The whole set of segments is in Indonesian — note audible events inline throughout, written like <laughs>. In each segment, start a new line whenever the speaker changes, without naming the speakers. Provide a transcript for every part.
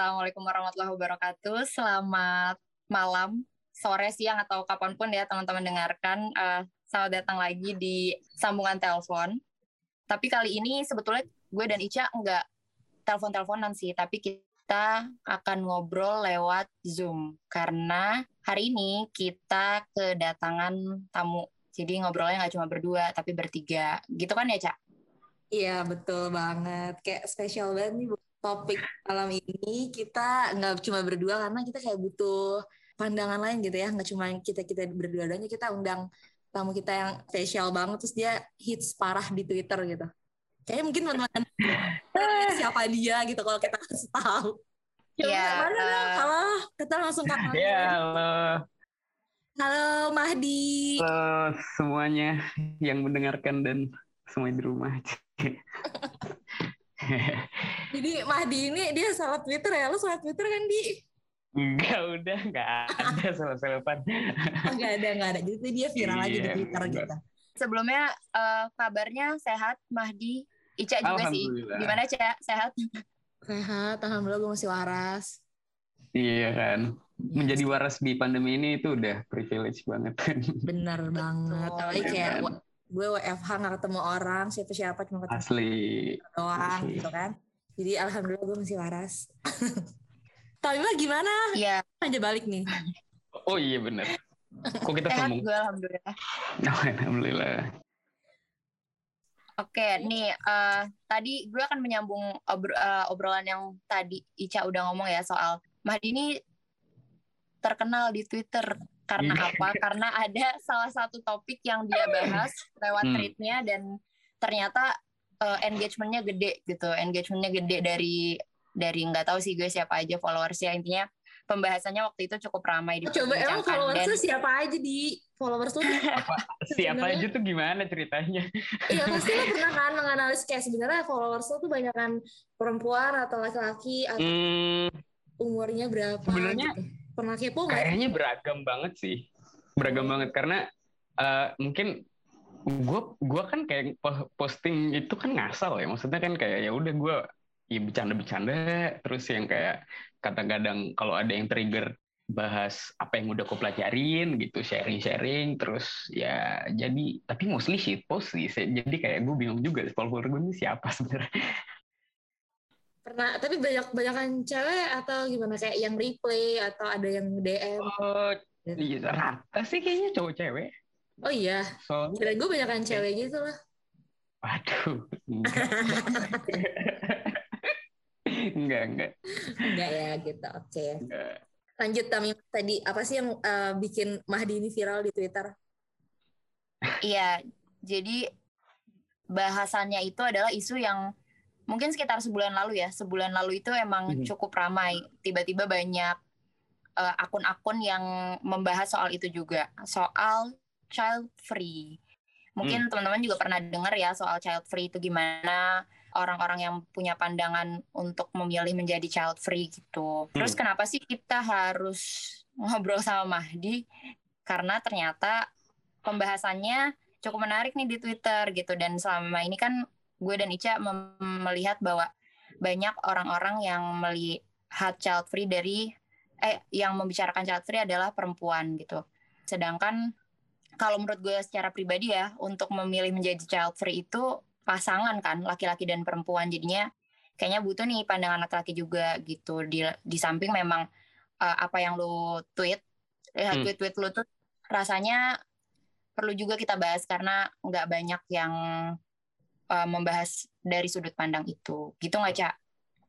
Assalamualaikum warahmatullahi wabarakatuh. Selamat malam, sore, siang, atau kapan pun ya teman-teman dengarkan. Uh, selamat datang lagi di sambungan telepon. Tapi kali ini sebetulnya gue dan Ica nggak telepon-teleponan sih, tapi kita akan ngobrol lewat Zoom. Karena hari ini kita kedatangan tamu. Jadi ngobrolnya nggak cuma berdua, tapi bertiga. Gitu kan ya, Cak?
Iya, betul banget. Kayak spesial banget nih topik malam ini kita nggak cuma berdua karena kita kayak butuh pandangan lain gitu ya nggak cuma kita kita berdua doang kita undang tamu kita yang spesial banget terus dia hits parah di Twitter gitu kayaknya mungkin teman-teman <laughs> siapa dia gitu kalau kita kasih tahu ya, mana uh, dong? Halo, kita langsung ke
Ya, halo.
Halo Mahdi.
Halo semuanya yang mendengarkan dan semua di rumah. <laughs>
Jadi Mahdi ini dia salah Twitter ya? Lu salah Twitter kan di?
Enggak, udah enggak ada salah-salahan.
oh, enggak ada, enggak ada. Jadi dia viral iya, aja di Twitter enggak. gitu.
Sebelumnya uh, kabarnya sehat Mahdi. Ica juga sih. Gimana Cak? Sehat?
Sehat, alhamdulillah gue masih waras.
Iya kan. Menjadi waras di pandemi ini itu udah privilege banget kan.
Bener banget. Apalagi kayak gue WFH nggak ketemu orang siapa-siapa cuma ketemu
asli.
doang asli. gitu kan. Jadi alhamdulillah gue masih waras. <laughs> Tapi mah gimana?
Iya.
aja balik nih.
Oh iya bener. Kok kita
Sehat gue alhamdulillah.
Oh, alhamdulillah.
Oke, nih uh, tadi gue akan menyambung obro uh, obrolan yang tadi Ica udah ngomong ya soal Mahdi ini terkenal di Twitter karena iya. apa? Karena ada salah satu topik yang dia bahas lewat hmm. tweetnya dan ternyata uh, engagementnya gede gitu, engagementnya gede dari dari nggak tahu sih gue siapa aja followersnya intinya pembahasannya waktu itu cukup ramai
di Coba emang followers dan... siapa aja di followers tuh? <laughs>
Apa, siapa aja tuh gimana ceritanya?
Iya <laughs> pasti lo pernah kan menganalisis kayak sebenarnya followers tuh banyak kan perempuan atau laki-laki atau hmm, umurnya berapa?
Sebenarnya gitu
pernah kepo
gak? Kayaknya beragam banget sih, beragam banget. Karena uh, mungkin gue gue kan kayak posting itu kan ngasal ya, maksudnya kan kayak ya udah gue ya bercanda-bercanda. Terus yang kayak kadang-kadang kalau ada yang trigger bahas apa yang udah gue pelajarin gitu sharing-sharing terus ya jadi tapi mostly shit post sih. Jadi kayak gue bingung juga follower gue ini siapa sebenarnya
Pernah, tapi banyak banyakan cewek atau gimana kayak yang replay atau ada yang DM?
Oh, iya, rata sih kayaknya cowok cewek.
Oh iya. Soalnya Kira gue banyakan cewek gitu lah.
Waduh. Enggak. <laughs> enggak,
enggak. ya gitu. Oke. Okay. Lanjut Tami tadi apa sih yang uh, bikin Mahdi ini viral di Twitter?
Iya, jadi bahasannya itu adalah isu yang mungkin sekitar sebulan lalu ya. Sebulan lalu itu emang hmm. cukup ramai. Tiba-tiba banyak uh, akun-akun yang membahas soal itu juga. Soal child free. Mungkin hmm. teman-teman juga pernah dengar ya soal child free itu gimana orang-orang yang punya pandangan untuk memilih menjadi child free gitu. Hmm. terus kenapa sih kita harus ngobrol sama Mahdi? Karena ternyata pembahasannya cukup menarik nih di Twitter gitu. Dan selama ini kan gue dan Ica melihat bahwa banyak orang-orang yang melihat child free dari eh yang membicarakan child free adalah perempuan gitu. Sedangkan kalau menurut gue secara pribadi ya untuk memilih menjadi child free itu pasangan kan laki-laki dan perempuan jadinya kayaknya butuh nih pandangan laki-laki juga gitu di di samping memang uh, apa yang lo tweet ya hmm. tweet-tweet lo tuh rasanya perlu juga kita bahas karena nggak banyak yang uh, membahas dari sudut pandang itu. Gitu nggak, Cak?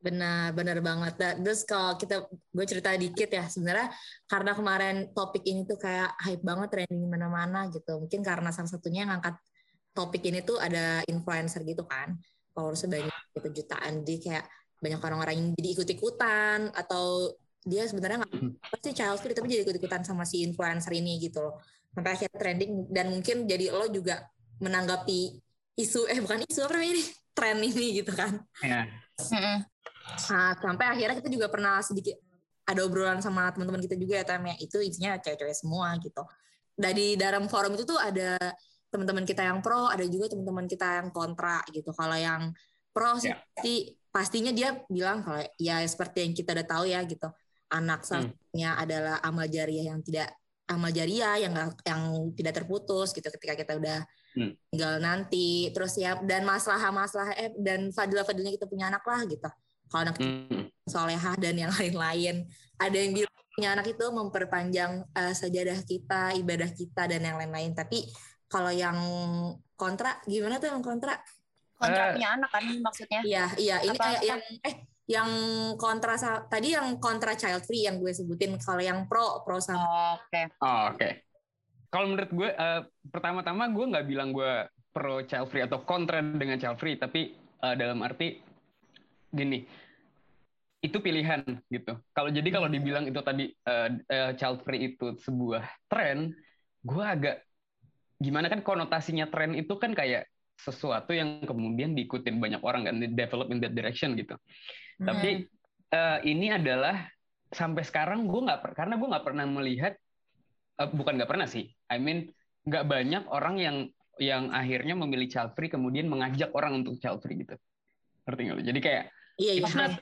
Benar, benar banget. Terus kalau kita gue cerita dikit ya, sebenarnya karena kemarin topik ini tuh kayak hype banget trending mana-mana gitu. Mungkin karena salah satunya ngangkat topik ini tuh ada influencer gitu kan. Kalau sebanyak itu jutaan, jadi kayak banyak orang-orang yang jadi ikut-ikutan atau dia sebenarnya nggak hmm. pasti child free tapi jadi ikut-ikutan sama si influencer ini gitu loh. Sampai akhirnya trending dan mungkin jadi lo juga menanggapi isu eh bukan isu apa ini tren ini gitu kan.
Yeah.
Nah, sampai akhirnya kita juga pernah sedikit ada obrolan sama teman-teman kita juga ya Tam ya itu isinya cewek-cewek semua gitu. Dari dalam forum itu tuh ada teman-teman kita yang pro, ada juga teman-teman kita yang kontra gitu. Kalau yang pro sih yeah. pastinya dia bilang kalau ya seperti yang kita udah tahu ya gitu anak satunya hmm. adalah amal jariah yang tidak amal jariah yang yang tidak terputus gitu ketika kita udah hmm. tinggal nanti. Terus ya dan masalah-masalah eh dan fadilah-fadilnya kita punya anak lah gitu. Kalau anak hmm. solehah dan yang lain-lain. Ada yang bilang punya anak itu memperpanjang uh, sajadah kita ibadah kita dan yang lain-lain. Tapi kalau yang kontra gimana tuh yang kontra?
Kontra uh, punya anak kan maksudnya?
Iya iya. Ini Apa, kayak yang eh yang kontra tadi yang kontra child free yang gue sebutin. Kalau yang pro pro sama
oh, oke. Okay. oh, oke. okay. Kalau menurut gue uh, pertama-tama gue nggak bilang gue pro child free atau kontra dengan child free tapi uh, dalam arti gini itu pilihan gitu. Kalau jadi kalau dibilang itu tadi uh, uh, child free itu sebuah tren gue agak gimana kan konotasinya tren itu kan kayak sesuatu yang kemudian diikutin banyak orang kan develop in that direction gitu. Hmm. tapi uh, ini adalah sampai sekarang gue nggak karena gue nggak pernah melihat uh, bukan nggak pernah sih I mean nggak banyak orang yang yang akhirnya memilih child free kemudian mengajak orang untuk child free gitu ngerti nggak jadi kayak
Iya, iya.
It's not,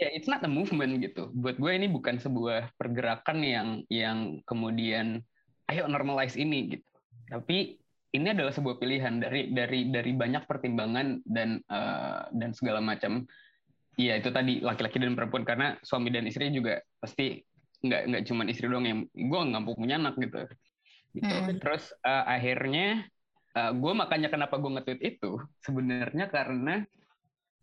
yeah, it's not a movement gitu. Buat gue ini bukan sebuah pergerakan yang yang kemudian ayo normalize ini gitu. Tapi ini adalah sebuah pilihan dari dari dari banyak pertimbangan dan uh, dan segala macam. Iya itu tadi laki-laki dan perempuan karena suami dan istri juga pasti nggak nggak cuma istri doang yang gue nggak punya anak gitu. gitu. Hmm. Terus uh, akhirnya uh, gue makanya kenapa gue nge-tweet itu sebenarnya karena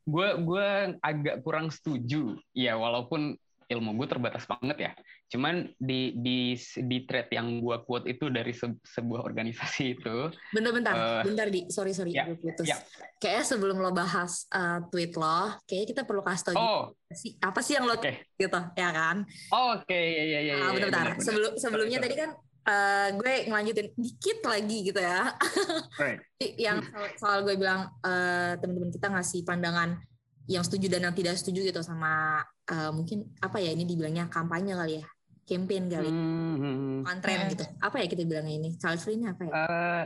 gue gue agak kurang setuju ya walaupun ilmu gue terbatas banget ya. Cuman di di di thread yang gue quote itu dari se, sebuah organisasi itu.
Bentar-bentar, uh, bentar di, sorry sorry ya, putus. Ya. Kayaknya sebelum lo bahas uh, tweet lo, kayaknya kita perlu kasih tau oh. sih apa sih yang lo okay. gitu, ya kan?
Oh, Oke, okay. ya ya ya.
Ah, bentar-bentar. Sebelum sebelumnya tadi kan uh, gue ngelanjutin dikit lagi gitu ya. Right. <laughs> yang soal, soal gue bilang uh, teman-teman kita ngasih pandangan yang setuju dan yang tidak setuju gitu sama uh, mungkin apa ya ini dibilangnya kampanye kali ya campaign kali. Hmm, kontren hmm. gitu. Apa ya kita bilangnya ini? Child free ini apa ya?
Uh,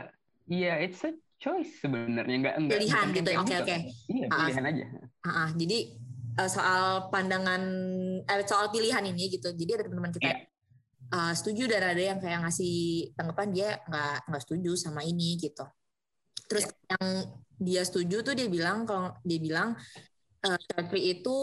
iya yeah, it's a choice sebenarnya. Nggak enggak
pilihan gitu oke oke. Okay.
iya pilihan uh, aja.
Uh, uh, jadi uh, soal pandangan eh, soal pilihan ini gitu. Jadi ada teman-teman kita yeah. uh, setuju dan ada yang kayak ngasih tanggapan dia nggak nggak setuju sama ini gitu. Terus yeah. yang dia setuju tuh dia bilang kalau dia bilang uh, child free itu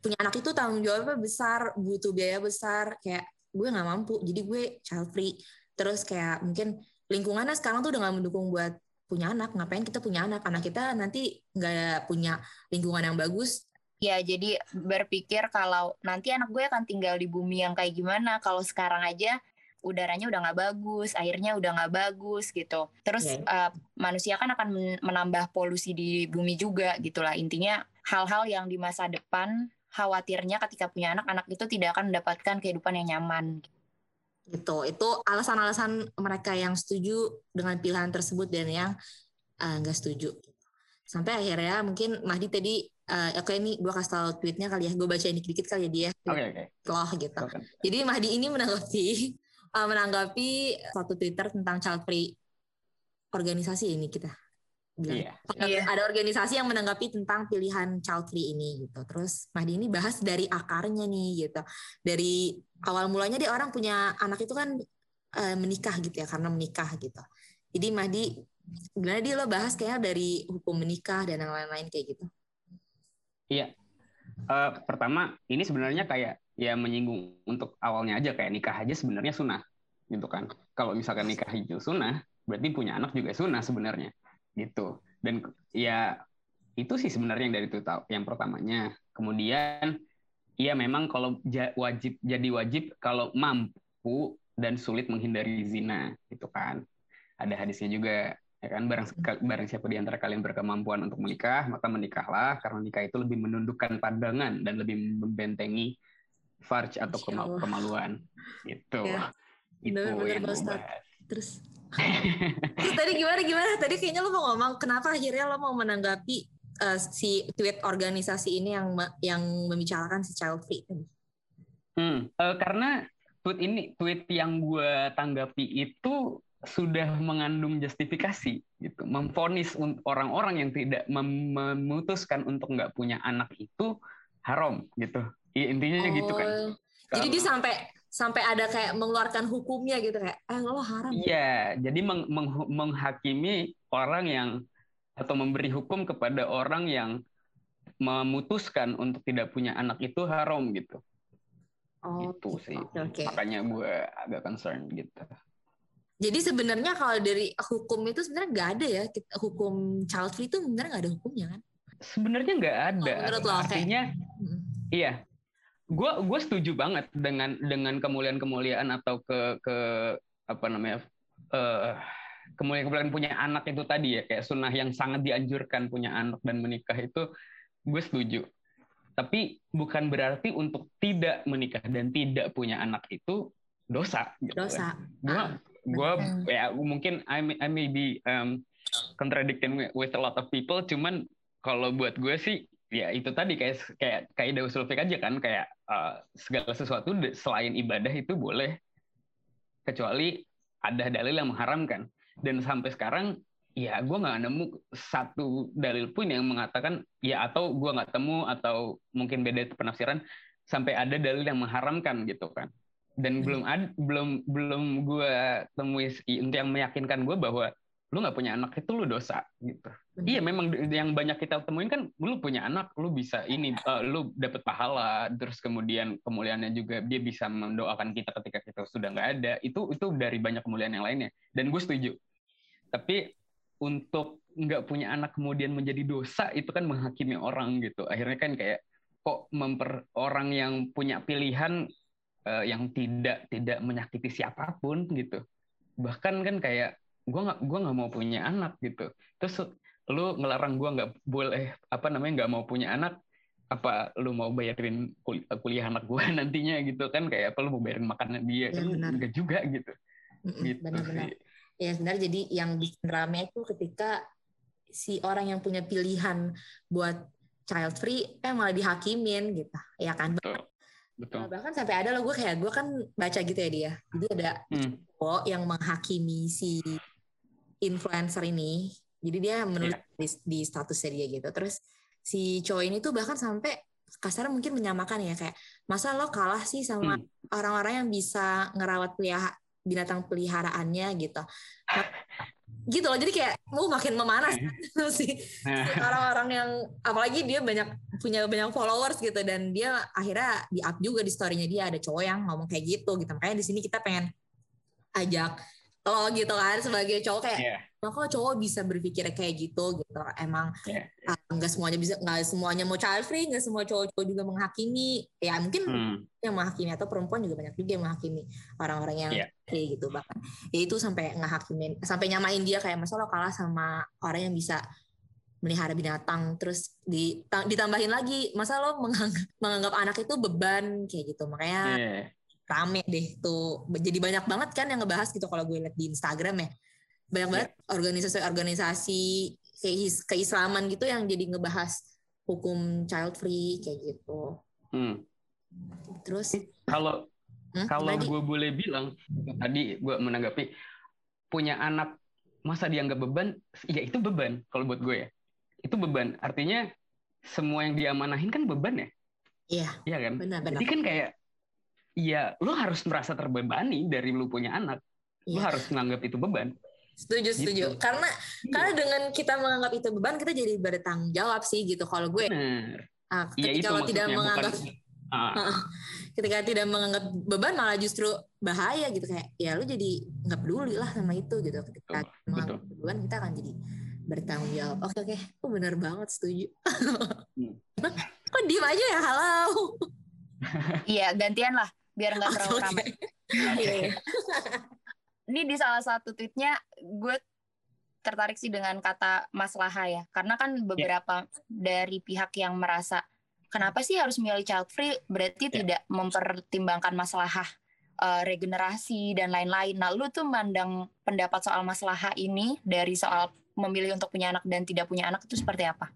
punya anak itu tanggung jawabnya besar butuh biaya besar. Kayak gue nggak mampu jadi gue child free terus kayak mungkin lingkungannya sekarang tuh udah nggak mendukung buat punya anak ngapain kita punya anak anak kita nanti nggak punya lingkungan yang bagus
ya jadi berpikir kalau nanti anak gue akan tinggal di bumi yang kayak gimana kalau sekarang aja udaranya udah nggak bagus, airnya udah nggak bagus gitu. Terus yeah. Iya. uh, manusia kan akan menambah polusi di bumi juga gitulah. Intinya hal-hal yang di masa depan khawatirnya ketika punya anak, anak itu tidak akan mendapatkan kehidupan yang nyaman.
Gitu. Itu alasan-alasan mereka yang setuju dengan pilihan tersebut dan yang eh, nggak uh, setuju. Sampai akhirnya mungkin Mahdi tadi uh, oke okay, ini gue kasih tau tweetnya kali ya, gue baca ini dikit kali ya dia.
Oke okay, oke. Okay.
Loh gitu. Okay. Jadi Mahdi ini menanggapi uh, menanggapi satu Twitter tentang child free organisasi ini kita bilang. Yeah. Ada organisasi yang menanggapi tentang pilihan child free ini gitu. Terus Mahdi ini bahas dari akarnya nih gitu. Dari awal mulanya dia orang punya anak itu kan uh, menikah gitu ya karena menikah gitu. Jadi Mahdi gimana dia lo bahas kayaknya dari hukum menikah dan yang lain-lain kayak gitu.
Iya. Uh, pertama ini sebenarnya kayak ya menyinggung untuk awalnya aja kayak nikah aja sebenarnya sunnah gitu kan. Kalau misalkan nikah itu sunnah, berarti punya anak juga sunnah sebenarnya gitu. Dan ya itu sih sebenarnya yang dari itu yang pertamanya. Kemudian ya memang kalau wajib jadi wajib kalau mampu dan sulit menghindari zina gitu kan. Ada hadisnya juga ya kan barang barang siapa di antara kalian berkemampuan untuk menikah maka menikahlah. Karena nikah itu lebih menundukkan pandangan dan lebih membentengi farj atau kemaluan. Gitu. Ya.
itu yang terus Terus tadi gimana gimana? Tadi kayaknya lo mau ngomong kenapa akhirnya lo mau menanggapi uh, si tweet organisasi ini yang yang membicarakan si child free
Hmm, uh, karena tweet ini tweet yang gue tanggapi itu sudah mengandung justifikasi gitu. Memfonis orang-orang yang tidak mem memutuskan untuk nggak punya anak itu haram gitu. Intinya oh, gitu kan.
Jadi dia sampai sampai ada kayak mengeluarkan hukumnya gitu kayak eh lo haram
iya jadi meng meng menghakimi orang yang atau memberi hukum kepada orang yang memutuskan untuk tidak punya anak itu haram gitu oh, itu sih okay. makanya gue agak concern gitu
jadi sebenarnya kalau dari hukum itu sebenarnya nggak ada ya hukum child free itu sebenarnya nggak ada hukumnya kan?
Sebenarnya nggak ada. Oh, menurut lo, Artinya, okay. iya. Gue gue setuju banget dengan dengan kemuliaan kemuliaan atau ke ke apa namanya uh, kemuliaan kemuliaan punya anak itu tadi ya kayak sunnah yang sangat dianjurkan punya anak dan menikah itu gue setuju. Tapi bukan berarti untuk tidak menikah dan tidak punya anak itu dosa.
Gitu dosa.
Gue ah gue ya mungkin I may, I may be um, contradicting with a lot of people cuman kalau buat gue sih ya itu tadi kayak kayak kaidah usul aja kan kayak uh, segala sesuatu selain ibadah itu boleh. Kecuali ada dalil yang mengharamkan. Dan sampai sekarang ya gue nggak nemu satu dalil pun yang mengatakan ya atau gue nggak temu atau mungkin beda penafsiran sampai ada dalil yang mengharamkan gitu kan. Dan hmm. belum ada belum belum gue temui yang meyakinkan gue bahwa lu nggak punya anak itu lu dosa gitu. Iya memang yang banyak kita temuin kan lu punya anak lu bisa ini uh, lu dapat pahala terus kemudian kemuliaannya juga dia bisa mendoakan kita ketika kita sudah nggak ada itu itu dari banyak kemuliaan yang lainnya dan gue setuju. Tapi untuk nggak punya anak kemudian menjadi dosa itu kan menghakimi orang gitu. Akhirnya kan kayak kok memper orang yang punya pilihan uh, yang tidak tidak menyakiti siapa pun gitu bahkan kan kayak gue nggak gua nggak mau punya anak gitu terus lu ngelarang gue nggak boleh apa namanya nggak mau punya anak apa lu mau bayarin kul kuliah anak gue <laughs> nantinya gitu kan kayak apa lu mau bayarin makanan dia ya, kan benar. enggak juga gitu
gitu benar-benar ya sebenarnya jadi yang bikin rame itu ketika si orang yang punya pilihan buat child free eh malah dihakimin gitu ya kan Betul. Betul. bahkan sampai ada loh gue kayak gue kan baca gitu ya dia. Jadi ada hmm. cowok yang menghakimi si influencer ini. Jadi dia menulis yeah. di, di statusnya dia gitu. Terus si cowok ini tuh bahkan sampai kasar mungkin menyamakan ya kayak masa lo kalah sih sama hmm. orang-orang hmm. yang bisa ngerawat pelihara binatang peliharaannya gitu. Nah, gitu loh jadi kayak mau makin memanas <laughs> kan si, orang-orang yang apalagi dia banyak punya banyak followers gitu dan dia akhirnya di up juga di storynya dia ada cowok yang ngomong kayak gitu gitu makanya di sini kita pengen ajak lo gitu kan sebagai cowok kayak yeah. Nah, kok cowok bisa berpikir kayak gitu gitu emang yeah. uh, nggak semuanya bisa nggak semuanya mau child free nggak semua cowok-cowok juga menghakimi ya mungkin hmm. yang menghakimi atau perempuan juga banyak juga yang menghakimi orang-orang yang yeah. kayak gitu bahkan ya itu sampai ngehakimin sampai nyamain dia kayak masa lo kalah sama orang yang bisa melihara binatang terus ditambahin lagi masa lo menganggap, menganggap anak itu beban kayak gitu makanya yeah rame deh tuh. Jadi banyak banget kan yang ngebahas gitu kalau gue lihat di Instagram ya. Banyak yeah. banget organisasi-organisasi keislaman gitu yang jadi ngebahas hukum child free kayak gitu. Hmm. terus?
Kalau hmm, kalau gue boleh bilang tadi gue menanggapi punya anak masa dianggap beban ya itu beban kalau buat gue ya. Itu beban. Artinya semua yang diamanahin kan beban ya?
Iya.
Iya kan? Benar, benar. jadi kan kayak ya lu harus merasa terbebani dari lu punya anak. Lu iya. harus menganggap itu beban.
Setuju, setuju. Gitu. Karena iya. karena dengan kita menganggap itu beban, kita jadi bertanggung jawab sih gitu. Kalau gue, Bener. Nah, ketika ya, tidak menganggap, bukan, uh. ketika tidak menganggap beban malah justru bahaya gitu kayak, ya lu jadi nggak peduli lah sama itu gitu. Ketika Betul. menganggap Betul. beban, kita akan jadi bertanggung jawab. Oke oke, oh, benar banget setuju. hmm. <laughs> Kok diem aja ya, halo?
Iya, gantian lah biar nggak terlalu okay. ramai. Okay. Ini di salah satu tweetnya gue tertarik sih dengan kata maslaha ya, karena kan iya. beberapa yeah. dari pihak yang merasa kenapa sih harus milih child free berarti yeah. tidak mempertimbangkan masalah uh, regenerasi dan lain-lain. Nah, lu tuh mandang pendapat soal masalah ini dari soal memilih untuk punya anak dan tidak punya anak itu seperti apa?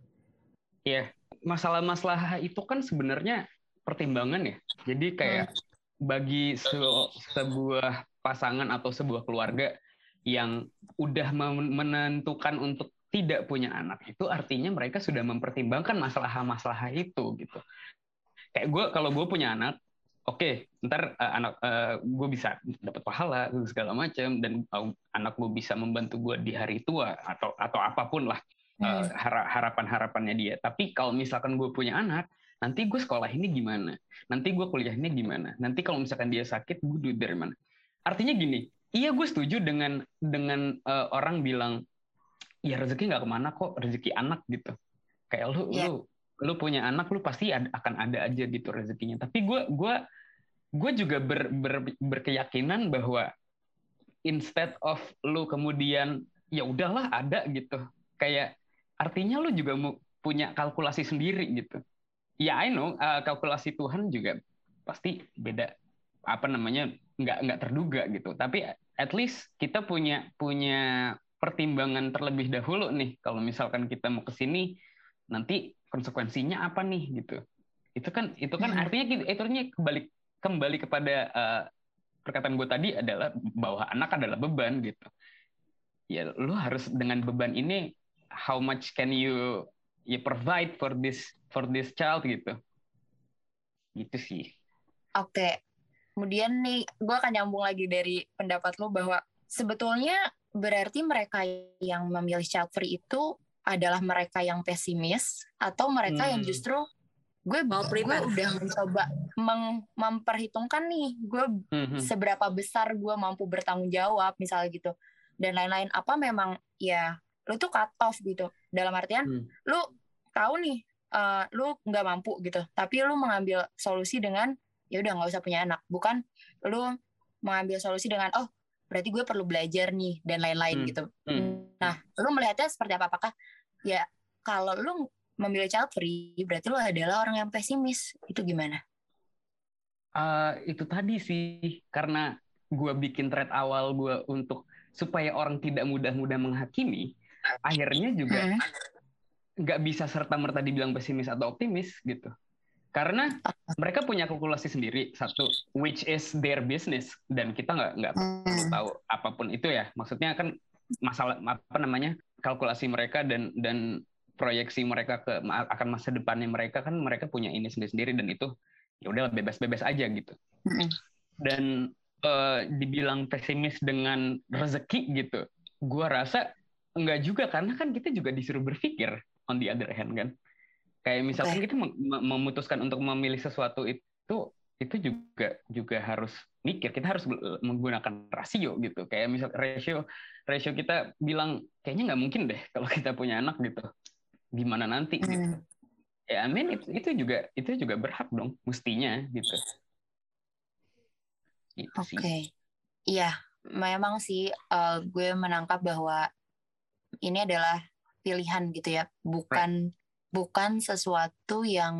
Iya, yeah. masalah-masalah itu kan sebenarnya pertimbangan ya. Jadi kayak hmm bagi se sebuah pasangan atau sebuah keluarga yang udah menentukan untuk tidak punya anak itu artinya mereka sudah mempertimbangkan masalah-masalah itu gitu. Kayak gue kalau gue punya anak, oke, okay, ntar uh, anak uh, gue bisa dapat pahala segala macam dan uh, anak gue bisa membantu gue di hari tua atau atau apa pun lah uh, harapan-harapannya dia. Tapi kalau misalkan gue punya anak, nanti gue sekolah ini gimana? Nanti gue kuliah ini gimana? Nanti kalau misalkan dia sakit, gue duit dari mana? Artinya gini, iya gue setuju dengan dengan uh, orang bilang ya rezeki nggak ke mana kok rezeki anak gitu kayak lu yeah. lu lu punya anak lu pasti ada, akan ada aja gitu rezekinya tapi gue gue gue juga ber, ber, berkeyakinan bahwa instead of lu kemudian ya udahlah ada gitu kayak artinya lu juga mau punya kalkulasi sendiri gitu ya I know. Uh, kalkulasi Tuhan juga pasti beda apa namanya nggak nggak terduga gitu. Tapi at least kita punya punya pertimbangan terlebih dahulu nih. Kalau misalkan kita mau ke sini nanti konsekuensinya apa nih gitu. Itu kan itu kan hmm. artinya itu artinya kembali kembali kepada uh, perkataan gue tadi adalah bahwa anak adalah beban gitu. Ya lu harus dengan beban ini how much can you you provide for this for this child gitu gitu sih
oke okay kemudian nih gue akan nyambung lagi dari pendapat lo bahwa sebetulnya berarti mereka yang memilih child free itu adalah mereka yang pesimis atau mereka hmm. yang justru gue gue udah mencoba meng, memperhitungkan nih gue hmm. seberapa besar gue mampu bertanggung jawab misalnya gitu dan lain-lain apa memang ya lu tuh cut off gitu dalam artian hmm. lu tahu nih uh, lu nggak mampu gitu. Tapi lu mengambil solusi dengan ya udah nggak usah punya anak. Bukan lu mengambil solusi dengan oh berarti gue perlu belajar nih dan lain-lain hmm. gitu. Hmm. nah lu melihatnya seperti apa? Apakah ya kalau lu memilih child free berarti lu adalah orang yang pesimis. Itu gimana?
Uh, itu tadi sih. Karena gue bikin thread awal gue untuk supaya orang tidak mudah-mudah menghakimi akhirnya juga hmm. Nggak bisa serta merta dibilang pesimis atau optimis gitu karena mereka punya kalkulasi sendiri satu which is their business dan kita nggak nggak hmm. perlu tahu apa pun itu ya maksudnya kan masalah apa namanya kalkulasi mereka dan dan proyeksi mereka ke akan masa depannya mereka kan mereka punya ini sendiri sendiri dan itu ya udah bebas-bebas aja gitu hmm. dan uh, dibilang pesimis dengan rezeki gitu gua rasa enggak juga karena kan kita juga disuruh berpikir on the other hand kan. Kayak misalkan kita memutuskan untuk memilih sesuatu itu itu juga juga harus mikir. Kita harus menggunakan rasio gitu. Kayak misal ratio ratio kita bilang kayaknya nggak mungkin deh kalau kita punya anak gitu. Gimana nanti? Gitu. hmm. gitu. Ya I mean itu, itu juga itu juga berhak dong mestinya gitu.
Oke. Okay. iya memang sih uh, gue menangkap bahwa ini adalah pilihan gitu ya bukan right bukan sesuatu yang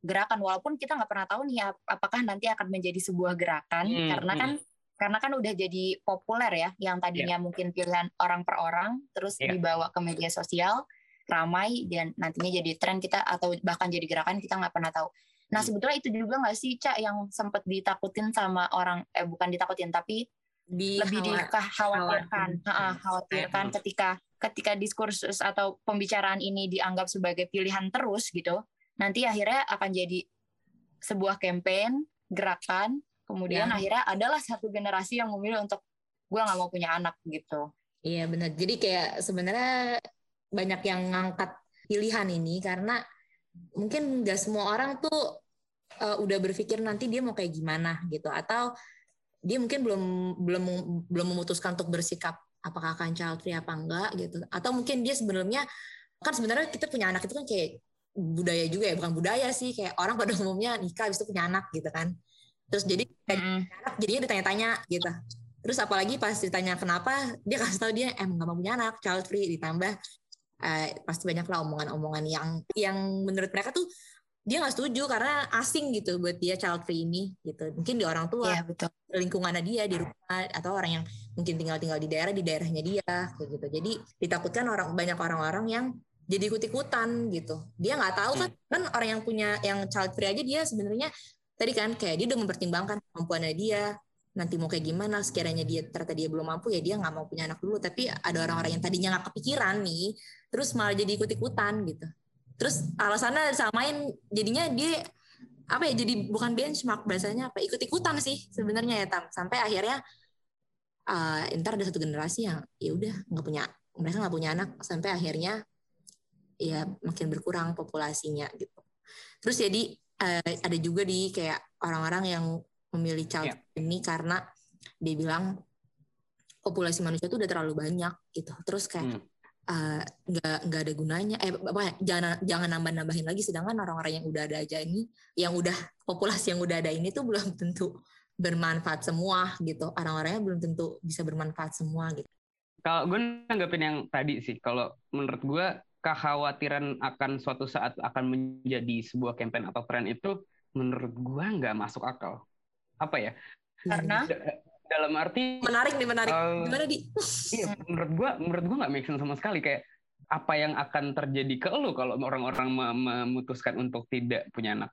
gerakan walaupun kita nggak pernah tahu nih apakah nanti akan menjadi sebuah gerakan hmm, karena kan hmm. karena kan udah jadi populer ya yang tadinya yeah. mungkin pilihan orang per orang terus yeah. dibawa ke media sosial ramai dan nantinya jadi tren kita atau bahkan jadi gerakan kita nggak pernah tahu. Nah hmm. sebetulnya itu juga nggak sih cak yang sempat ditakutin sama orang eh bukan ditakutin tapi di lebih dikhawatirkan, khawatirkan ketika ketika diskursus atau pembicaraan ini dianggap sebagai pilihan terus gitu, nanti akhirnya akan jadi sebuah campaign, gerakan, kemudian ya. akhirnya adalah satu generasi yang memilih untuk gue nggak mau punya anak gitu.
Iya benar. Jadi kayak sebenarnya banyak yang ngangkat pilihan ini karena mungkin nggak semua orang tuh uh, udah berpikir nanti dia mau kayak gimana gitu atau dia mungkin belum belum belum memutuskan untuk bersikap apakah akan child free apa enggak gitu atau mungkin dia sebenarnya kan sebenarnya kita punya anak itu kan kayak budaya juga ya bukan budaya sih kayak orang pada <laughs> umumnya nikah habis itu punya anak gitu kan terus jadi kayak mm. anak jadinya ditanya-tanya gitu terus apalagi pas ditanya kenapa dia kasih tahu dia emang gak mau punya anak child free ditambah eh, pasti banyak lah omongan-omongan yang yang menurut mereka tuh dia nggak setuju karena asing gitu buat dia child free ini gitu mungkin di orang tua
ya, betul.
lingkungannya dia di rumah atau orang yang mungkin tinggal tinggal di daerah di daerahnya dia kayak gitu. Jadi ditakutkan orang banyak orang-orang yang jadi ikut ikutan gitu. Dia nggak tahu kan hmm. kan orang yang punya yang child free aja dia sebenarnya tadi kan kayak dia udah mempertimbangkan kemampuannya dia nanti mau kayak gimana sekiranya dia ternyata dia belum mampu ya dia nggak mau punya anak dulu. Tapi ada orang-orang yang tadinya nggak kepikiran nih terus malah jadi ikut-ikutan gitu. Terus alasannya samain jadinya dia apa ya jadi bukan benchmark bahasanya apa ikut-ikutan sih sebenarnya ya tam. Sampai akhirnya uh, ntar ada satu generasi yang ya udah nggak punya mereka nggak punya anak sampai akhirnya ya makin berkurang populasinya gitu terus jadi uh, ada juga di kayak orang-orang yang memilih child yeah. ini karena dia bilang populasi manusia itu udah terlalu banyak gitu. Terus kayak hmm. Uh, nggak ada gunanya eh apa jangan jangan nambah nambahin lagi sedangkan orang-orang yang udah ada aja ini yang udah populasi yang udah ada ini tuh belum tentu bermanfaat semua gitu orang-orangnya belum tentu bisa bermanfaat semua gitu
kalau gue nanggepin yang tadi sih kalau menurut gue kekhawatiran akan suatu saat akan menjadi sebuah campaign atau tren itu menurut gue nggak masuk akal apa ya?
Karena
dalam arti
menarik nih menarik. Uh, Gimana di?
Iya, menurut gua menurut gua nggak make sense sama sekali kayak apa yang akan terjadi ke lu kalau orang-orang memutuskan untuk tidak punya anak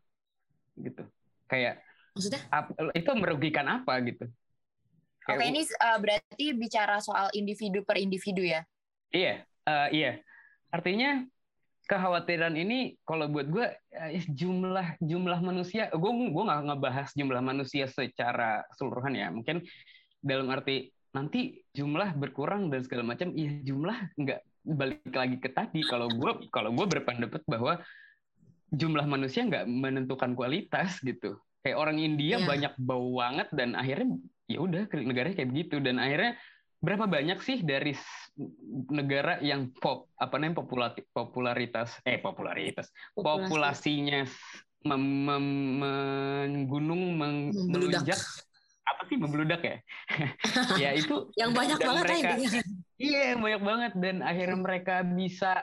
gitu. Kayak
maksudnya
itu merugikan apa gitu?
Oke, ini uh, berarti bicara soal individu per individu ya?
Iya, uh, iya. Artinya kekhawatiran ini kalau buat gue eh, jumlah jumlah manusia gue gue nggak ngebahas jumlah manusia secara keseluruhan ya mungkin dalam arti nanti jumlah berkurang dan segala macam iya jumlah nggak balik lagi ke tadi kalau gue kalau gue berpendapat bahwa jumlah manusia nggak menentukan kualitas gitu kayak orang India yeah. banyak bau banget dan akhirnya ya udah negaranya kayak begitu. Dan akhirnya berapa banyak sih dari negara yang pop apa namanya popularitas eh popularitas Populasi. populasinya mem, mem, menggunung meng, melunjak apa sih membludak ya? <laughs> Ya itu
yang banyak banget
mereka, iya banyak banget. Dan akhirnya mereka bisa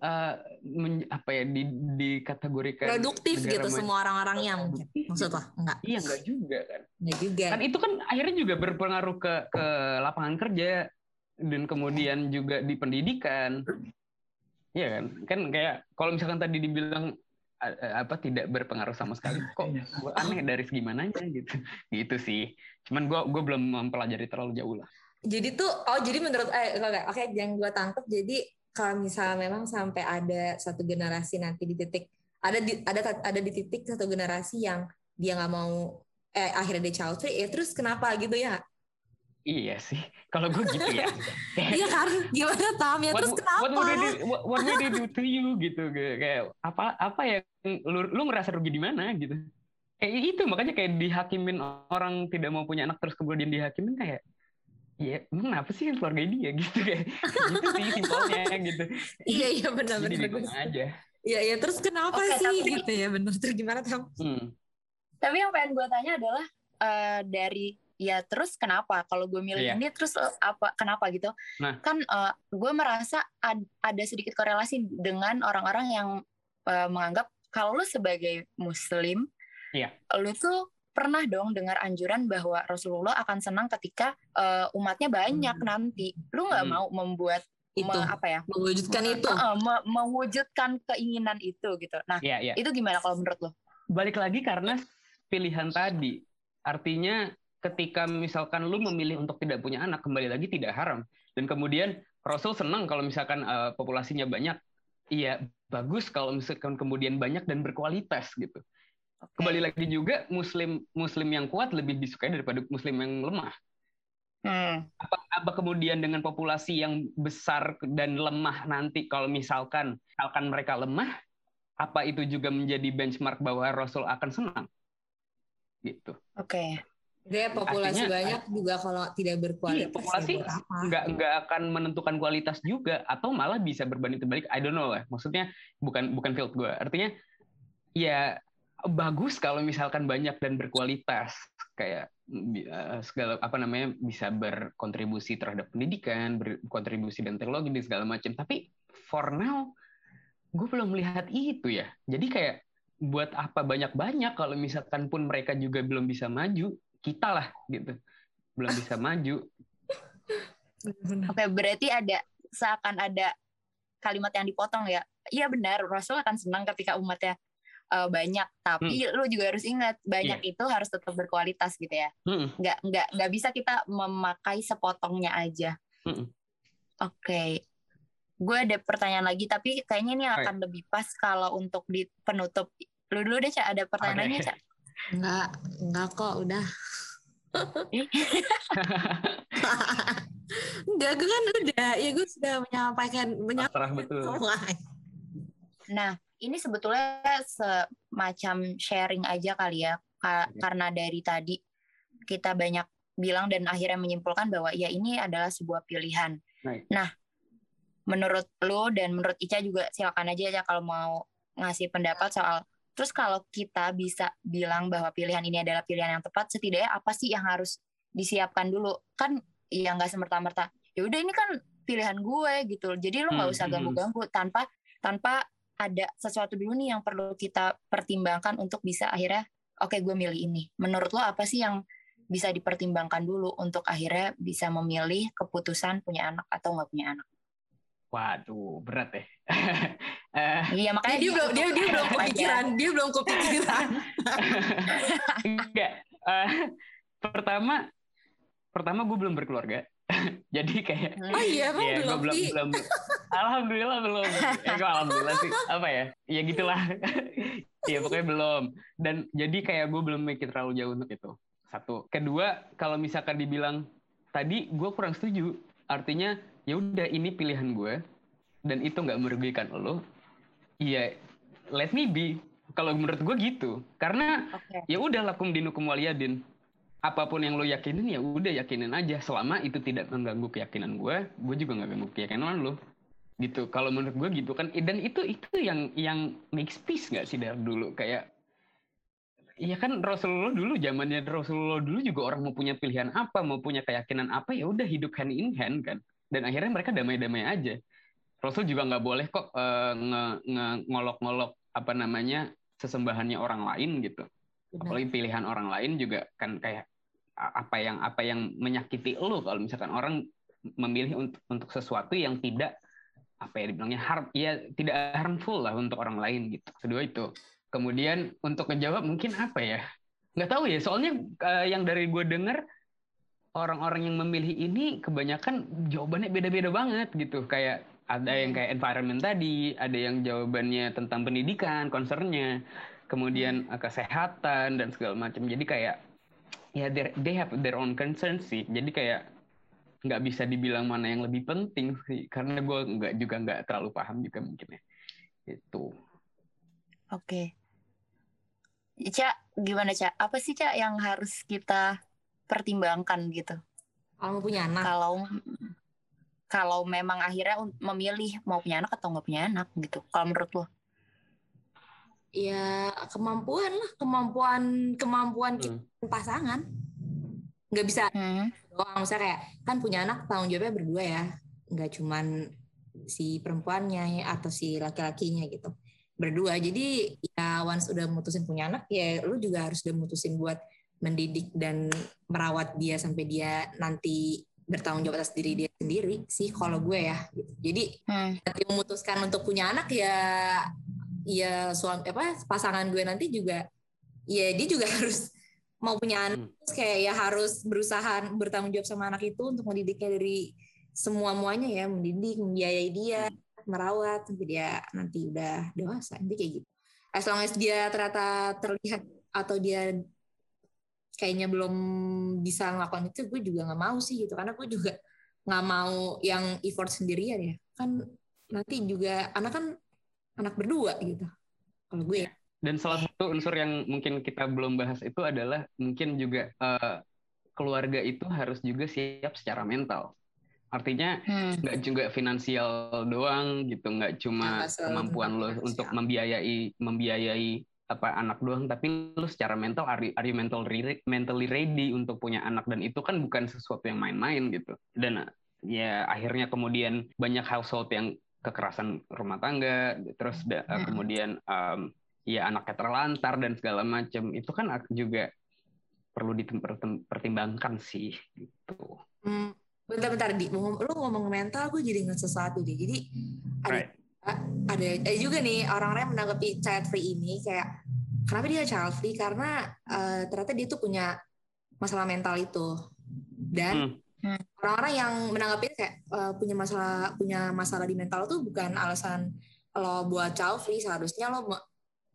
uh, men, apa ya di dikategorikan
produktif gitu semua orang-orangnya mungkin maksudnya enggak.
Iya enggak juga kan.
Enggak juga.
Kan itu kan akhirnya juga berpengaruh ke ke lapangan kerja dan kemudian juga di pendidikan. Iya kan? Kan kayak kalau misalkan tadi dibilang apa tidak berpengaruh sama sekali <laughs> kok iya. aneh dari segi mananya gitu. <laughs> Gitu sih. Cuman gue gue belum mempelajari terlalu jauh lah.
Jadi tuh oh jadi menurut eh oke okay, yang gue tangkap jadi kalau misalnya memang sampai ada satu generasi nanti di titik ada di ada ada di titik satu generasi yang dia nggak mau eh akhirnya dia child free ya terus kenapa gitu ya
Iya sih, kalau gue gitu ya. <laughs>
iya kan, gimana tam ya terus kenapa?
What would, they, what, what would they do to you gitu, kayak apa apa ya lu lu ngerasa rugi di mana gitu? Kayak itu makanya kayak dihakimin orang tidak mau punya anak terus kemudian dihakimin kayak Iya, kenapa sih keluarga dia <laughs> gitu kayak gitu sih simpelnya gitu.
Iya iya benar benar.
Jadi aja.
Iya iya terus kenapa Oke, sih tapi, gitu ya benar terus gimana tam? Hmm.
Tapi yang pengen gue tanya adalah uh, dari ya terus kenapa kalau gue milih yeah. ini terus uh, apa kenapa gitu? Nah. Kan uh, gue merasa ad, ada sedikit korelasi dengan orang-orang yang uh, menganggap kalau lu sebagai muslim, yeah. lu tuh pernah dong dengar anjuran bahwa Rasulullah akan senang ketika uh, umatnya banyak hmm. nanti. Lu nggak hmm. mau membuat
itu me,
apa ya
mewujudkan me, itu
uh, me, mewujudkan keinginan itu gitu. Nah yeah, yeah. itu gimana kalau menurut lo?
Balik lagi karena pilihan tadi. Artinya ketika misalkan lu memilih untuk tidak punya anak kembali lagi tidak haram dan kemudian Rasul senang kalau misalkan uh, populasinya banyak. Iya bagus kalau misalkan kemudian banyak dan berkualitas gitu. Okay. Kembali lagi juga muslim muslim yang kuat lebih disukai daripada muslim yang lemah. Hmm. Apa, apa kemudian dengan populasi yang besar dan lemah nanti kalau misalkan misalkan mereka lemah, apa itu juga menjadi benchmark bahwa Rasul akan senang? Gitu.
Oke. Okay.
Dia populasi Artinya, banyak juga kalau tidak berkualitas. Iya,
populasi nggak nggak akan menentukan kualitas juga atau malah bisa berbanding terbalik. I don't know lah. Maksudnya bukan bukan field gue. Artinya ya bagus kalau misalkan banyak dan berkualitas kayak uh, segala apa namanya bisa berkontribusi terhadap pendidikan, berkontribusi dan teknologi dan segala macam. Tapi for now gue belum melihat itu ya. Jadi kayak buat apa banyak-banyak kalau misalkan pun mereka juga belum bisa maju, kita lah gitu. Belum bisa <laughs> maju.
Oke, berarti ada seakan ada kalimat yang dipotong ya. Iya benar, Rasul akan senang ketika umatnya uh, banyak tapi hmm. lu juga harus ingat banyak yeah. itu harus tetap berkualitas gitu ya hmm. nggak nggak nggak bisa kita memakai sepotongnya aja hmm. oke okay. gue ada pertanyaan lagi tapi kayaknya ini akan lebih pas kalau untuk di penutup lu dulu deh cak ada pertanyaan okay. cak
nggak nggak kok udah <laughs> Enggak, gue kan udah, ya gue sudah menyampaikan
menyampaikan betul.
Nah, ini sebetulnya semacam sharing aja kali ya, iya. karena dari tadi kita banyak bilang dan akhirnya menyimpulkan bahwa ya ini adalah sebuah pilihan. Right. Nah, menurut lo dan menurut Ica juga silakan aja ya kalau mau ngasih pendapat soal terus kalau kita bisa bilang bahwa pilihan ini adalah pilihan yang tepat, setidaknya apa sih yang harus disiapkan dulu? Kan ya nggak semerta-merta. Ya udah ini kan pilihan gue gitu. Jadi lo nggak hmm, usah hmm. ganggu-ganggu tanpa tanpa ada sesuatu dulu nih yang perlu kita pertimbangkan untuk bisa akhirnya oke okay, gue milih ini. Menurut lo apa sih yang bisa dipertimbangkan dulu untuk akhirnya bisa memilih keputusan punya anak atau nggak punya anak?
Waduh, berat ya. <laughs>
iya makanya dia belum dia, dia belum kepikiran, dia belum kepikiran. <laughs>
Enggak. Uh, pertama pertama gue belum berkeluarga. <laughs> jadi kayak
oh iya ya, belum, belum, belum
alhamdulillah belum. Ya kok alhamdulillah sih? Apa ya? Ya gitulah. <laughs> Ya pokoknya belum. Dan jadi kayak gue belum mikir terlalu jauh untuk itu. Satu. Kedua kalau misalkan dibilang tadi gue kurang setuju. Artinya ya udah ini pilihan gue dan itu nggak merugikan lo. Iya let me be. Kalau menurut gue gitu. Karena okay. ya udah lakum dinukum waliyadin apa pun yang lo yakinin ya udah yakinin aja. Selama itu tidak mengganggu keyakinan gue gue juga nggak ganggu keyakinan lo gitu. Kalau menurut gue gitu kan. Dan itu itu yang yang makes peace nggak sih dari dulu? Kayak Iya kan Rasulullah dulu zamannya Rasulullah dulu juga orang mau punya pilihan apa mau punya keyakinan apa ya udah hidup hand in hand kan. Dan akhirnya mereka damai-damai aja. Rasul juga nggak boleh kok uh, ngolok-ngolok apa namanya sesembahannya orang lain gitu. Apalagi pilihan orang lain juga kan kayak apa yang apa yang menyakiti lo kalau misalkan orang memilih untuk untuk sesuatu yang tidak apa ya dibilangnya harm ya tidak harmful lah untuk orang lain gitu. Kedua itu. Kemudian untuk menjawab mungkin apa ya? Nggak tahu ya soalnya uh, yang dari gue denger orang-orang yang memilih ini kebanyakan jawabannya beda-beda banget gitu. Kayak ada yang kayak environment tadi ada yang jawabannya tentang pendidikan concernnya kemudian uh, kesehatan dan segala macam. Jadi kayak ya they have their own concern sih. Jadi kayak nggak bisa dibilang mana yang lebih penting sih karena gue nggak juga nggak terlalu paham juga mungkin ya. Itu
oke. Okay. Cak gimana Cak apa sih Cak yang harus kita pertimbangkan gitu?
Kalau punya anak.
Kalau kalau memang akhirnya memilih mau punya anak atau nggak punya anak gitu kalau menurut lo?
Ya kemampuan lah kemampuan kemampuan hmm. pasangan nggak bisa hmm. doang misalnya kayak kan punya anak tanggung jawabnya berdua ya nggak cuman si perempuannya atau si laki-lakinya gitu berdua jadi ya once udah mutusin punya anak ya lu juga harus udah mutusin buat mendidik dan merawat dia sampai dia nanti bertanggung jawab atas diri dia sendiri sih kalau gue ya gitu. jadi hmm. nanti memutuskan untuk punya anak ya ya suami apa pasangan gue nanti juga ya dia juga <laughs> harus mau punya anak hmm. kayak ya harus berusaha bertanggung jawab sama anak itu untuk mendidiknya dari semua muanya ya mendidik membiayai dia merawat sampai dia nanti udah dewasa nanti kayak gitu. As long as dia ternyata terlihat atau dia kayaknya belum bisa ngelakuin itu gue juga nggak mau sih gitu karena gue juga nggak mau yang effort sendirian ya. Kan nanti juga anak kan anak berdua gitu kalau gue ya
dan salah satu unsur yang mungkin kita belum bahas itu adalah mungkin juga uh, keluarga itu harus juga siap secara mental artinya hmm. nggak hmm. juga finansial doang gitu nggak cuma ya, kemampuan lo untuk membiayai membiayai apa anak doang tapi lo secara mental are, are you mental re, mentally ready untuk punya anak dan itu kan bukan sesuatu yang main-main gitu dan ya akhirnya kemudian banyak household yang kekerasan rumah tangga, terus da, hmm. kemudian um, ya anaknya terlantar dan segala macam itu kan juga perlu dipertimbangkan sih gitu.
Hmm, bentar-bentar di, lu ngomong mental, gue jadi ingat sesuatu deh. Jadi right. ada ada eh juga nih orang-orang yang menanggapi child free ini kayak kenapa dia child free karena uh, ternyata dia tuh punya masalah mental itu dan hmm. orang-orang yang menanggapi kayak uh, punya masalah punya masalah di mental tuh bukan alasan lo buat child free seharusnya lo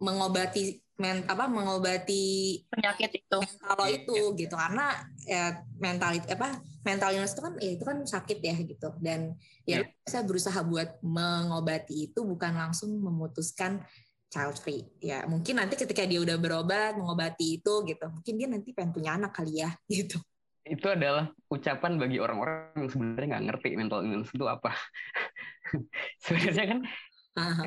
mengobati men, apa mengobati
penyakit itu.
mental lo itu gitu. Karena ya mental itu apa mental illness itu kan ya itu kan sakit ya gitu. Dan ya yeah. saya berusaha buat mengobati itu bukan langsung memutuskan child free. Ya mungkin nanti ketika dia udah berobat mengobati itu gitu. Mungkin dia nanti pengen punya anak kali ya <laughs> gitu.
Itu adalah ucapan bagi orang-orang yang sebenarnya nggak ngerti mental illness itu apa. <laughs> Sebenarnya kan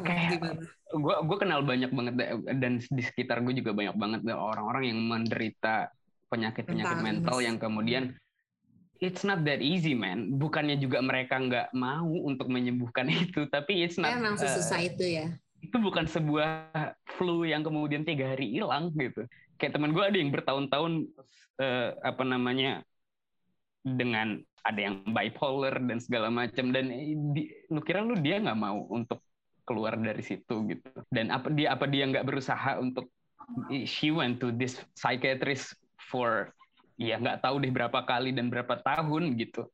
kayak gue gue kenal banyak banget dan di sekitar gue juga banyak banget orang-orang yang menderita penyakit penyakit mental, mental yang kemudian it's not that easy man. Bukannya juga mereka nggak mau untuk menyembuhkan <laughs> itu tapi it's not
emang susah uh, itu ya?
itu bukan sebuah flu yang kemudian tiga hari hilang gitu. Kayak teman gue ada yang bertahun-tahun uh, apa namanya dengan ada yang bipolar dan segala macam dan di, lu kira lu dia nggak mau untuk keluar dari situ gitu. Dan apa dia apa dia nggak berusaha untuk she went to this psychiatrist for ya nggak tahu deh berapa kali dan berapa tahun gitu.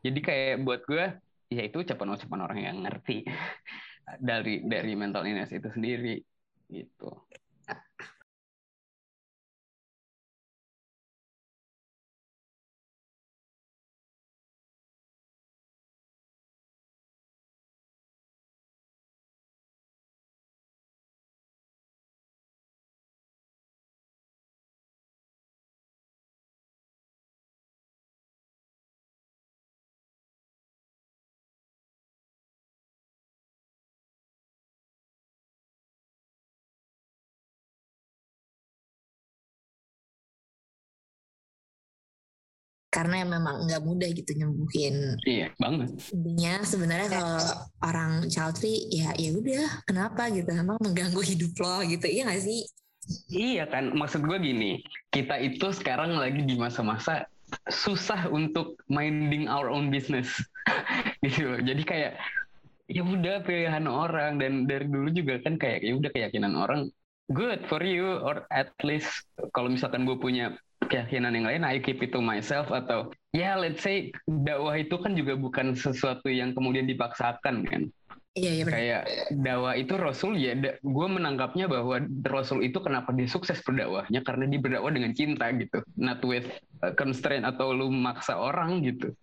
Jadi kayak buat gue ya itu ucapan-ucapan orang yang ngerti <laughs> dari dari mental illness itu sendiri gitu
karena memang nggak mudah gitu nyembuhin.
Iya banget.
Intinya sebenarnya kalau orang child free ya ya udah kenapa gitu emang mengganggu hidup lo gitu iya nggak sih?
Iya kan maksud gue gini kita itu sekarang lagi di masa-masa susah untuk minding our own business <laughs> gitu Jadi kayak ya udah pilihan orang dan dari dulu juga kan kayak ya udah keyakinan orang good for you or at least kalau misalkan gue punya keyakinan yang lain I keep it to myself atau ya yeah, let's say dakwah itu kan juga bukan sesuatu yang kemudian dipaksakan kan
Iya, iya
Kayak dakwah itu Rasul ya, gue menangkapnya bahwa Rasul itu kenapa dia sukses berdakwahnya karena dia berdakwah dengan cinta gitu, not with uh, constraint atau lu maksa orang gitu.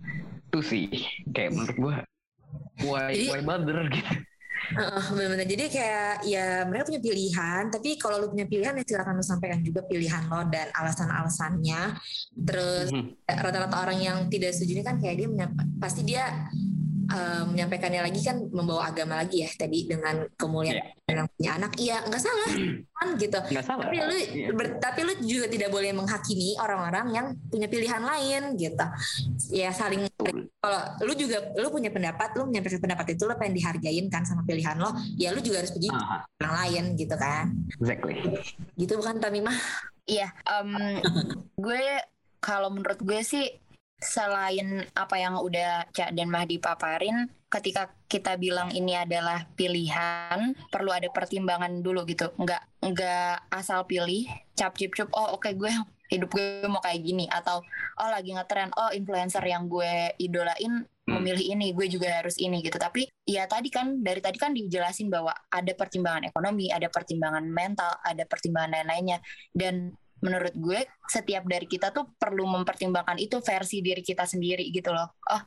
Itu sih kayak menurut gue why Jadi, why bother gitu.
Uh, benar-benar. Jadi kayak ya mereka punya pilihan, tapi kalau lu punya pilihan ya silakan lu sampaikan juga pilihan lo dan alasan-alasannya. Terus mm-hmm. rata-rata orang yang tidak setuju ini kan kayak dia pasti dia uh, menyampaikannya lagi kan membawa agama lagi ya tadi dengan kemuliaan yeah. yang punya anak. Iya nggak salah. Kan gitu.
Nggak salah.
Tapi lu yeah. ber, tapi lu juga tidak boleh menghakimi orang-orang yang punya pilihan lain gitu. Ya saling kalau lu juga lu punya pendapat lu menyampaikan pendapat itu lu pengen dihargain kan sama pilihan lo ya lu juga harus pergi uh-huh. orang lain gitu kan.
Exactly.
Gitu bukan Tamimah
iya um, <laughs> gue kalau menurut gue sih selain apa yang udah Cak dan Mahdi paparin, ketika kita bilang ini adalah pilihan, perlu ada pertimbangan dulu gitu. Nggak nggak asal pilih, cap cip cup. Oh oke okay, gue hidup gue mau kayak gini atau oh lagi ngetren, oh influencer yang gue idolain hmm. memilih ini, gue juga harus ini gitu. Tapi ya tadi kan dari tadi kan dijelasin bahwa ada pertimbangan ekonomi, ada pertimbangan mental, ada pertimbangan lain-lainnya dan menurut gue setiap dari kita tuh perlu mempertimbangkan itu versi diri kita sendiri gitu loh. Oh,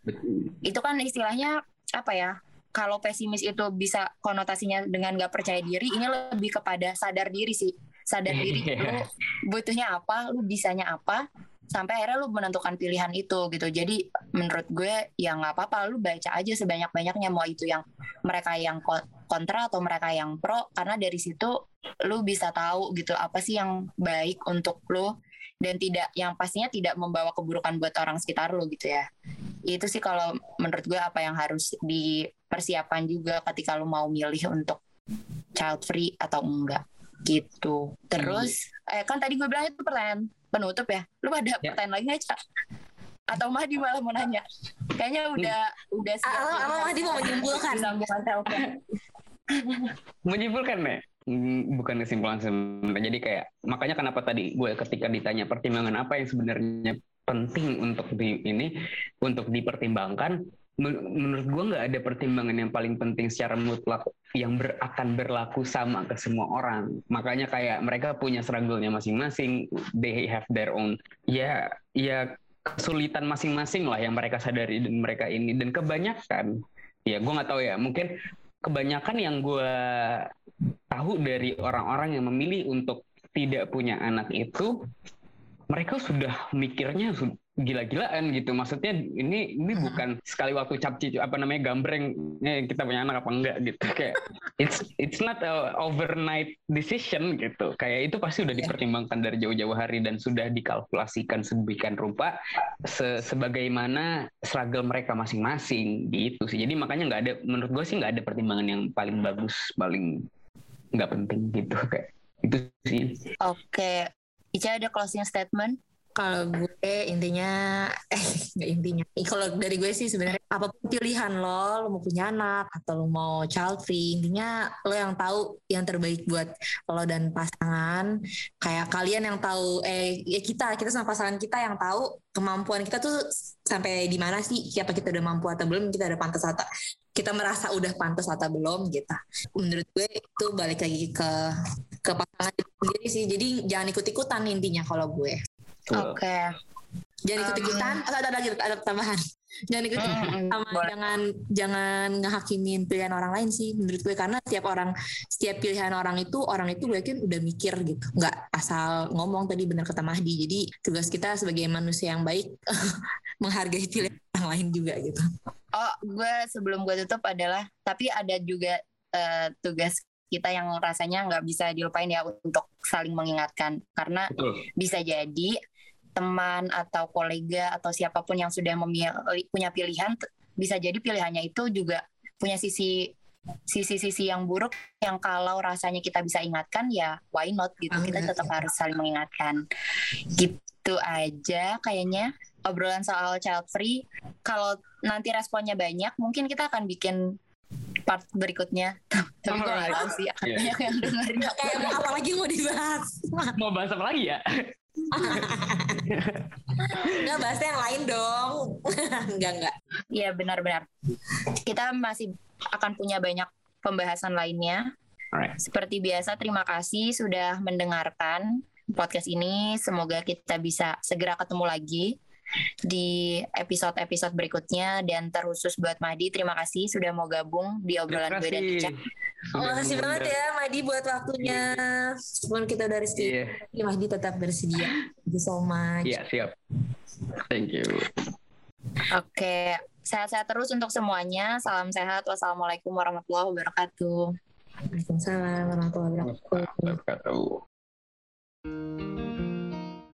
itu kan istilahnya apa ya? Kalau pesimis itu bisa konotasinya dengan gak percaya diri, ini lebih kepada sadar diri sih. Sadar diri <laughs> lu butuhnya apa, lu bisanya apa, sampai akhirnya lu menentukan pilihan itu gitu. Jadi menurut gue ya nggak apa-apa, lu baca aja sebanyak-banyaknya mau itu yang mereka yang kontra atau mereka yang pro, karena dari situ lu bisa tahu gitu apa sih yang baik untuk lu dan tidak yang pastinya tidak membawa keburukan buat orang sekitar lu gitu ya itu sih kalau menurut gue apa yang harus dipersiapkan juga ketika lu mau milih untuk child free atau enggak gitu terus hmm. eh kan tadi gue bilang itu pertanyaan penutup ya. Lu ada ya. pertanyaan lagi nggak cak? Atau Mahdi malah mau nanya? Kayaknya udah udah
siap Mahdi mau menyimpulkan. <laughs>
Menyimpulkan nih mm, bukan kesimpulan sebenarnya. Jadi kayak makanya kenapa tadi gue ketika ditanya pertimbangan apa yang sebenarnya penting untuk di ini untuk dipertimbangkan menurut gue nggak ada pertimbangan yang paling penting secara mutlak yang ber, akan berlaku sama ke semua orang. Makanya kayak mereka punya struggle-nya masing-masing, they have their own. Ya, ya kesulitan masing-masing lah yang mereka sadari dan mereka ini. Dan kebanyakan, ya gue nggak tahu ya, mungkin kebanyakan yang gue tahu dari orang-orang yang memilih untuk tidak punya anak itu, mereka sudah mikirnya gila-gilaan gitu. Maksudnya ini ini bukan sekali waktu capci apa namanya gambreng eh, kita punya anak apa enggak gitu. <laughs> Kayak it's it's not a overnight decision gitu. Kayak itu pasti udah iya. dipertimbangkan dari jauh-jauh hari dan sudah dikalkulasikan sedemikian rupa se sebagaimana struggle mereka masing-masing gitu sih. Jadi makanya nggak ada menurut gue sih nggak ada pertimbangan yang paling bagus, paling nggak penting gitu kayak itu sih.
Oke. Okay. Ica ada closing statement?
Kalau gue intinya eh <laughs> nggak intinya. Kalau dari gue sih sebenarnya apa pun pilihan lo, lo mau punya anak atau lo mau child free, intinya lo yang tahu yang terbaik buat lo dan pasangan. Kayak kalian yang tahu eh ya kita kita sama pasangan kita yang tahu kemampuan kita tuh sampai di mana sih? Siapa kita udah mampu atau belum? Kita udah pantas atau kita merasa udah pantas atau belum gitu. Menurut gue itu balik lagi ke ke pasangan sendiri sih. Jadi jangan ikut-ikutan intinya kalau gue.
Oke. Okay.
Jangan ikut ikutan. Um, ada lagi ada tambahan. Jangan ikut ikutan mm, sama jangan jangan ngehakimin pilihan orang lain sih menurut gue karena setiap orang setiap pilihan orang itu orang itu gue yakin udah mikir gitu nggak asal ngomong tadi bener kata Mahdi jadi tugas kita sebagai manusia yang baik <laughs> menghargai pilihan orang lain juga gitu
oh gue sebelum gue tutup adalah tapi ada juga uh, tugas kita yang rasanya nggak bisa dilupain ya untuk saling mengingatkan. Karena Betul. bisa jadi teman atau kolega atau siapa pun yang sudah memilih punya pilihan bisa jadi pilihannya itu juga punya sisi sisi-sisi yang buruk yang kalau rasanya kita bisa ingatkan ya why not gitu. Kita tetap harus saling mengingatkan. Gitu aja kayaknya obrolan soal child free. Kalau nanti responnya banyak mungkin kita akan bikin part berikutnya. Tapi gue gak tahu sih akan yeah. banyak yang dengerin.
Kayak mau apa lagi mau dibahas?
mau bahas apa lagi ya?
Enggak bahas yang lain dong. enggak enggak.
Iya benar-benar. Kita masih akan punya banyak pembahasan lainnya. Alright. Seperti biasa terima kasih sudah mendengarkan podcast ini. Semoga kita bisa segera ketemu lagi di episode-episode berikutnya dan terkhusus buat Madi terima kasih sudah mau gabung di obrolan gue dan Ica.
Terima kasih banget ya Madi buat waktunya. Meskipun kita udah reski, yeah. Madi tetap bersedia. Thank you so much.
Iya, yeah, siap. Thank you.
Oke, sehat-sehat terus untuk semuanya. Salam sehat. Wassalamualaikum warahmatullahi wabarakatuh.
Waalaikumsalam warahmatullahi wabarakatuh.